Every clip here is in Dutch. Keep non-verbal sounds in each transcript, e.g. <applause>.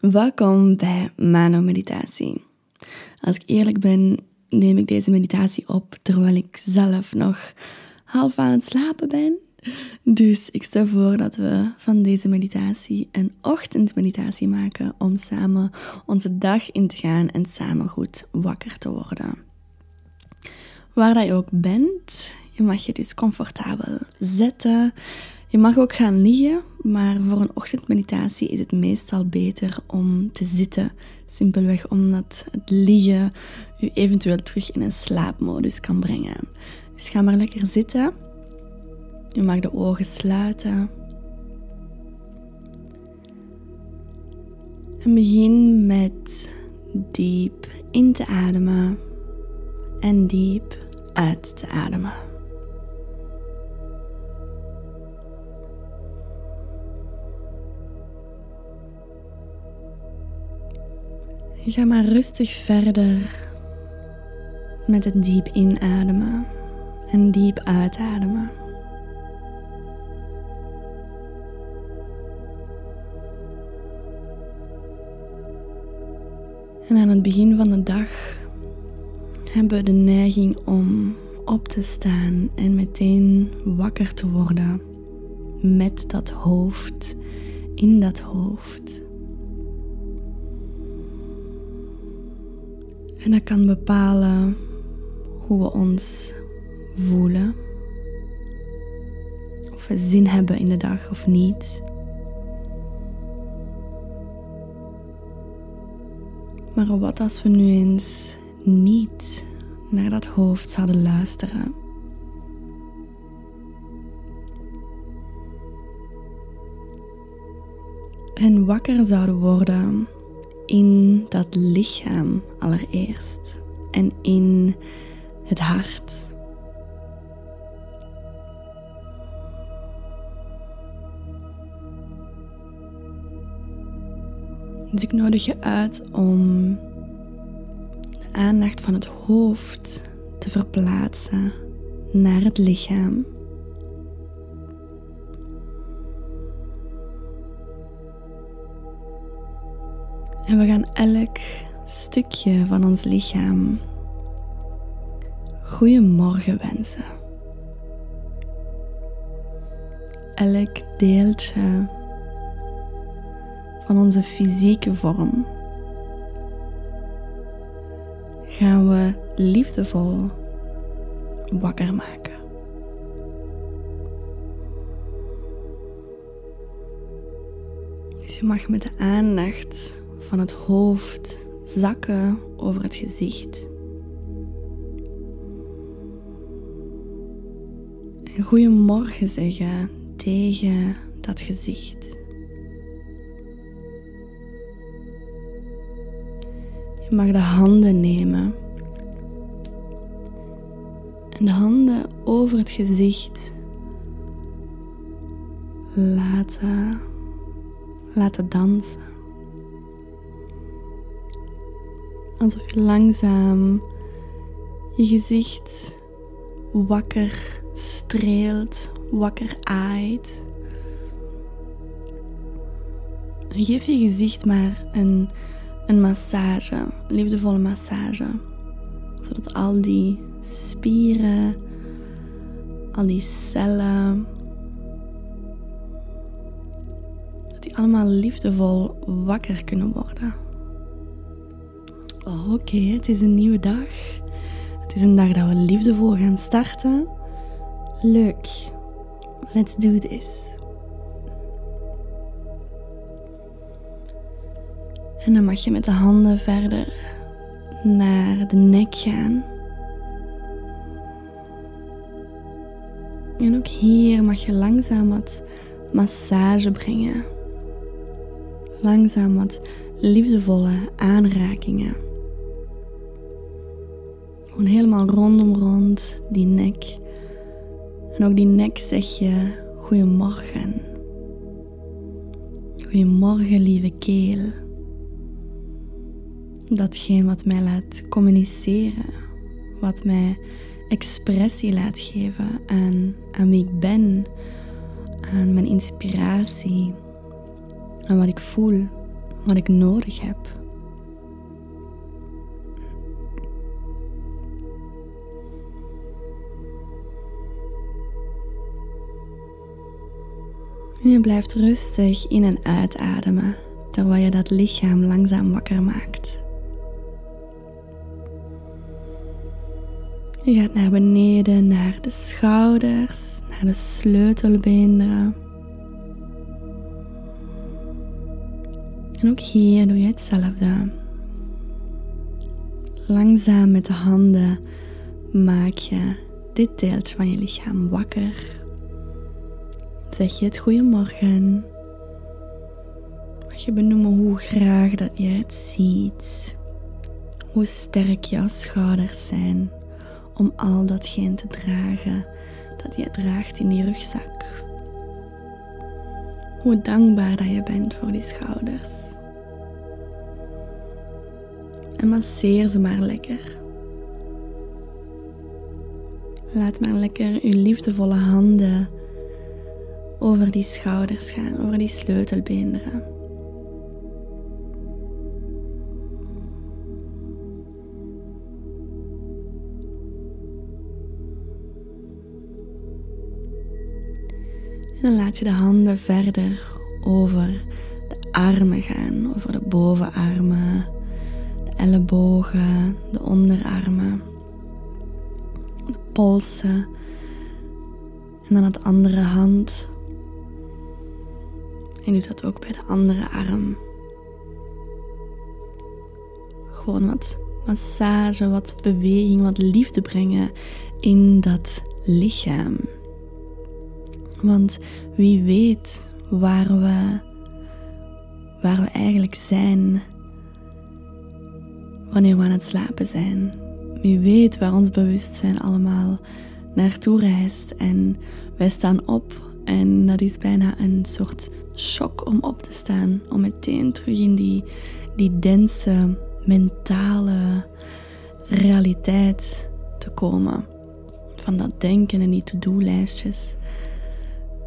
Welkom bij Mano Meditatie. Als ik eerlijk ben, neem ik deze meditatie op terwijl ik zelf nog half aan het slapen ben. Dus ik stel voor dat we van deze meditatie een ochtendmeditatie maken om samen onze dag in te gaan en samen goed wakker te worden. Waar dat je ook bent, je mag je dus comfortabel zetten. Je mag ook gaan liggen, maar voor een ochtendmeditatie is het meestal beter om te zitten. Simpelweg omdat het liggen je eventueel terug in een slaapmodus kan brengen. Dus ga maar lekker zitten. Je mag de ogen sluiten. En begin met diep in te ademen en diep uit te ademen. Ga maar rustig verder met het diep inademen en diep uitademen. En aan het begin van de dag hebben we de neiging om op te staan en meteen wakker te worden met dat hoofd in dat hoofd. En dat kan bepalen hoe we ons voelen. Of we zin hebben in de dag of niet. Maar wat als we nu eens niet naar dat hoofd zouden luisteren? En wakker zouden worden in dat lichaam allereerst en in het hart. Dus ik nodig je uit om de aandacht van het hoofd te verplaatsen naar het lichaam. En we gaan elk stukje van ons lichaam goeiemorgen wensen. Elk deeltje van onze fysieke vorm gaan we liefdevol wakker maken. Dus je mag met de aandacht van het hoofd zakken over het gezicht. En goeiemorgen zeggen tegen dat gezicht. Je mag de handen nemen. En de handen over het gezicht laten, laten dansen. Alsof je langzaam je gezicht wakker streelt, wakker aait. Geef je gezicht maar een, een massage, een liefdevolle massage. Zodat al die spieren, al die cellen, dat die allemaal liefdevol wakker kunnen worden. Oh, oké, het is een nieuwe dag. Het is een dag dat we liefdevol gaan starten. Leuk. Let's do this. En dan mag je met de handen verder naar de nek gaan. En ook hier mag je langzaam wat massage brengen. Langzaam wat liefdevolle aanrakingen. Gewoon helemaal rondom rond die nek. En ook die nek zeg je goeiemorgen. Goeiemorgen lieve keel. Datgene wat mij laat communiceren. Wat mij expressie laat geven aan, aan wie ik ben. Aan mijn inspiratie. Aan wat ik voel. wat ik nodig heb. Je blijft rustig in en uitademen terwijl je dat lichaam langzaam wakker maakt. Je gaat naar beneden, naar de schouders, naar de sleutelbeenderen. En ook hier doe je hetzelfde. Langzaam met de handen maak je dit deeltje van je lichaam wakker. Zeg je het goeiemorgen. Mag je benoemen hoe graag dat je het ziet. Hoe sterk jouw schouders zijn om al datgene te dragen dat je draagt in die rugzak. Hoe dankbaar dat je bent voor die schouders. En masseer ze maar lekker. Laat maar lekker uw liefdevolle handen over die schouders gaan, over die sleutelbeenderen. En dan laat je de handen verder over de armen gaan, over de bovenarmen, de ellebogen, de onderarmen, de polsen. En dan het andere hand. En doet dat ook bij de andere arm. Gewoon wat massage, wat beweging, wat liefde brengen in dat lichaam. Want wie weet waar we, waar we eigenlijk zijn wanneer we aan het slapen zijn. Wie weet waar ons bewustzijn allemaal naartoe reist. En wij staan op en dat is bijna een soort shock om op te staan. Om meteen terug in die, die dense mentale realiteit te komen. Van dat denken en die to-do-lijstjes.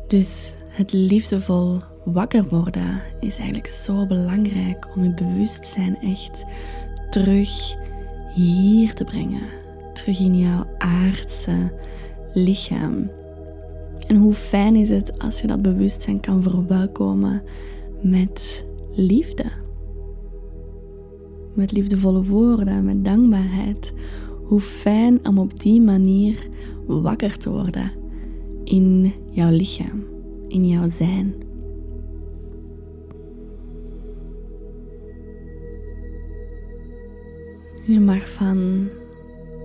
Dus het liefdevol wakker worden is eigenlijk zo belangrijk om je bewustzijn echt terug hier te brengen. Terug in jouw aardse lichaam. En hoe fijn is het als je dat bewustzijn kan verwelkomen met liefde. Met liefdevolle woorden, met dankbaarheid. Hoe fijn om op die manier wakker te worden in jouw lichaam, in jouw zijn. Je mag van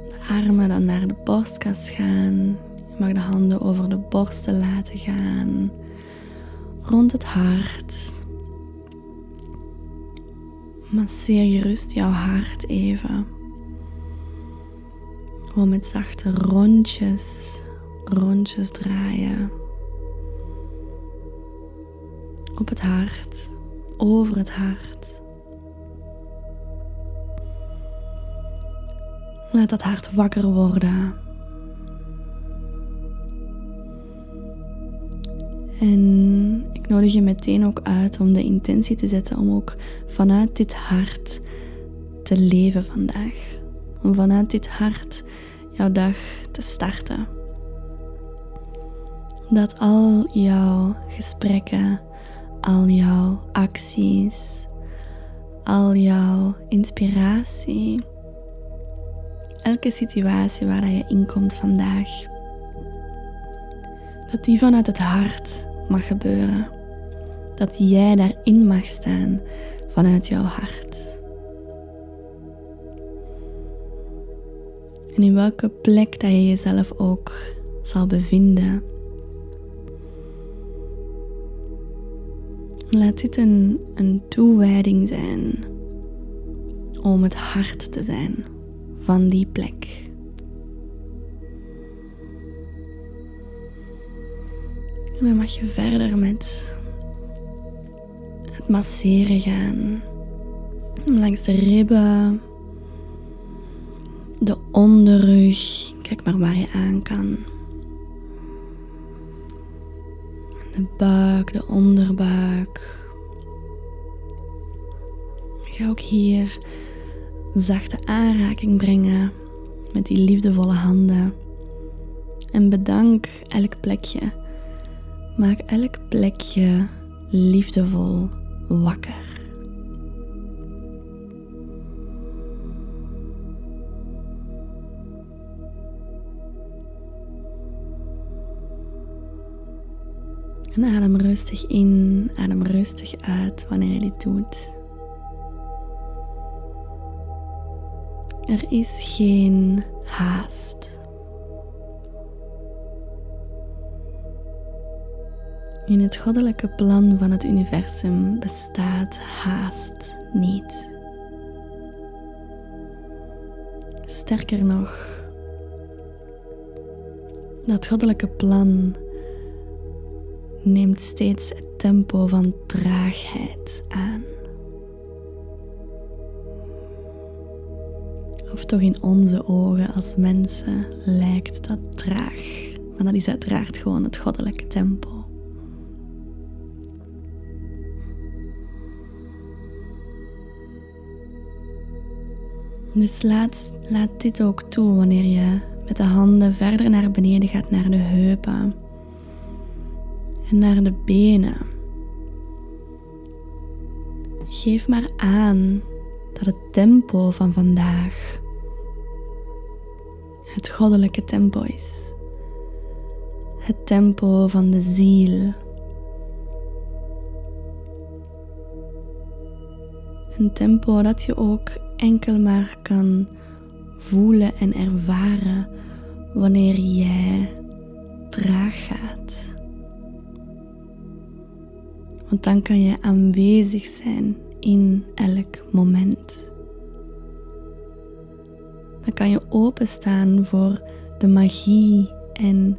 de armen dan naar de borstkas gaan. Je mag de handen over de borsten laten gaan, rond het hart. Masseer gerust jouw hart even. Gewoon met zachte rondjes rondjes draaien. Op het hart, over het hart. Laat dat hart wakker worden. En ik nodig je meteen ook uit om de intentie te zetten om ook vanuit dit hart te leven vandaag. Om vanuit dit hart jouw dag te starten dat al jouw gesprekken, al jouw acties, al jouw inspiratie, elke situatie waar je in komt vandaag, dat die vanuit het hart mag gebeuren. Dat jij daarin mag staan vanuit jouw hart. En in welke plek dat je jezelf ook zal bevinden, Laat dit een, een toewijding zijn om het hart te zijn van die plek. En dan mag je verder met het masseren gaan. Langs de ribben, de onderrug. Kijk maar waar je aan kan. De buik, de onderbuik. Ga ook hier zachte aanraking brengen met die liefdevolle handen. En bedank elk plekje. Maak elk plekje liefdevol wakker. En adem rustig in, adem rustig uit wanneer je dit doet. Er is geen haast. In het goddelijke plan van het universum bestaat haast niet. Sterker nog, dat goddelijke plan neemt steeds het tempo van traagheid aan. Of toch in onze ogen als mensen lijkt dat traag. Maar dat is uiteraard gewoon het goddelijke tempo. Dus laat, laat dit ook toe wanneer je met de handen verder naar beneden gaat naar de heupen en naar de benen. Geef maar aan dat het tempo van vandaag het goddelijke tempo is. Het tempo van de ziel. Een tempo dat je ook enkel maar kan voelen en ervaren wanneer jij traag gaat. Want dan kan je aanwezig zijn in elk moment. Dan kan je openstaan voor de magie en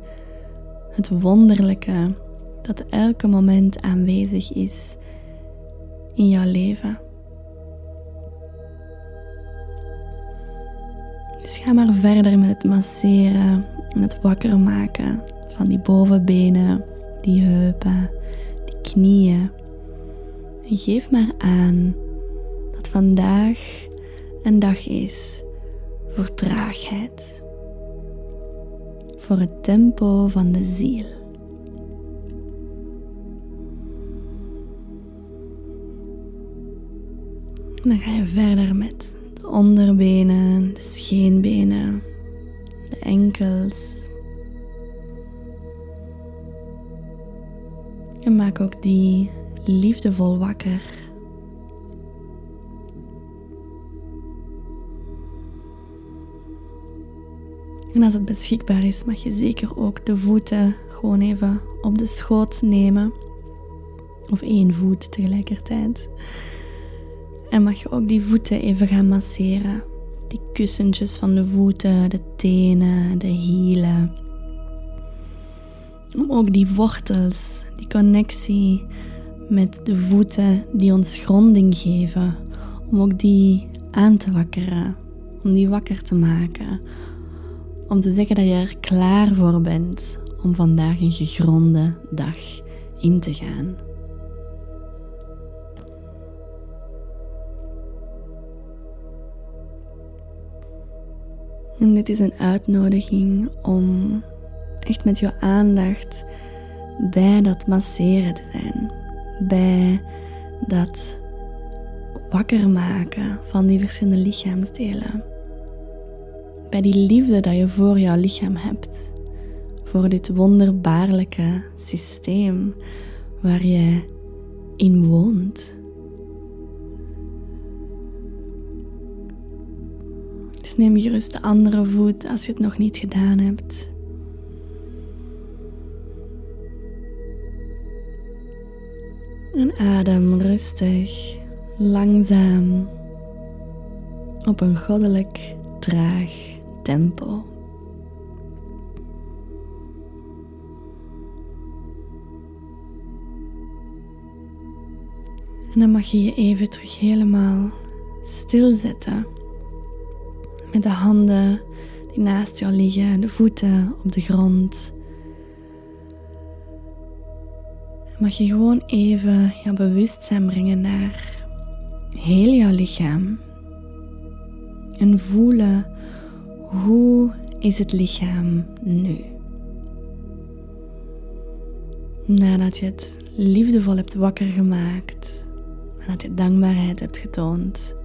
het wonderlijke dat elke moment aanwezig is in jouw leven. Dus ga maar verder met het masseren en het wakker maken van die bovenbenen, die heupen, die knieën. En geef maar aan dat vandaag een dag is voor traagheid, voor het tempo van de ziel. Dan ga je verder met de onderbenen, de scheenbenen, de enkels. En maak ook die liefdevol wakker. En als het beschikbaar is, mag je zeker ook de voeten gewoon even op de schoot nemen. Of één voet tegelijkertijd. En mag je ook die voeten even gaan masseren. Die kussentjes van de voeten, de tenen, de hielen. Om ook die wortels, die connectie met de voeten die ons gronding geven, om ook die aan te wakkeren, om die wakker te maken. Om te zeggen dat je er klaar voor bent om vandaag een gegronde dag in te gaan. En dit is een uitnodiging om echt met je aandacht bij dat masseren te zijn. Bij dat wakker maken van die verschillende lichaamsdelen. Bij die liefde dat je voor jouw lichaam hebt. Voor dit wonderbaarlijke systeem waar je in woont. Neem gerust de andere voet als je het nog niet gedaan hebt. En adem rustig, langzaam, op een goddelijk traag tempo. En dan mag je je even terug helemaal stilzetten. Met de handen die naast jou liggen, de voeten op de grond. Mag je gewoon even je bewustzijn brengen naar heel jouw lichaam en voelen hoe is het lichaam nu. Nadat je het liefdevol hebt wakker gemaakt, nadat je dankbaarheid hebt getoond,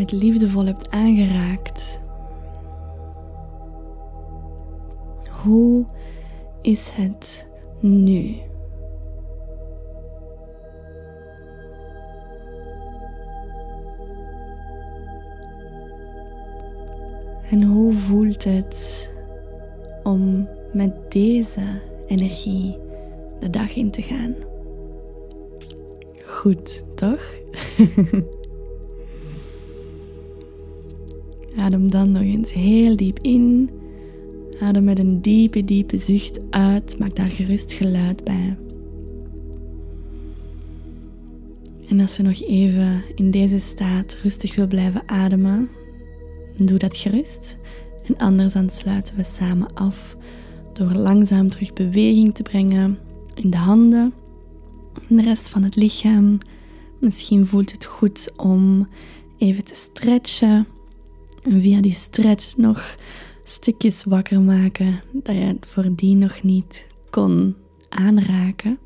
het liefdevol hebt aangeraakt, hoe is het nu? En hoe voelt het om met deze energie de dag in te gaan? Goed, toch? <laughs> Adem dan nog eens heel diep in. Adem met een diepe, diepe zucht uit. Maak daar gerust geluid bij. En als je nog even in deze staat rustig wil blijven ademen, Doe dat gerust. En anders dan sluiten we samen af door langzaam terug beweging te brengen in de handen en de rest van het lichaam. Misschien voelt het goed om even te stretchen. En via die stretch nog stukjes wakker maken dat je voordien nog niet kon aanraken.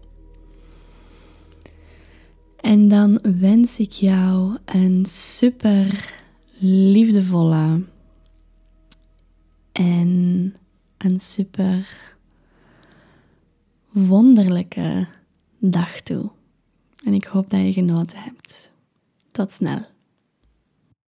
En dan wens ik jou een super liefdevolle en een super wonderlijke dag toe. En ik hoop dat je genoten hebt. Tot snel.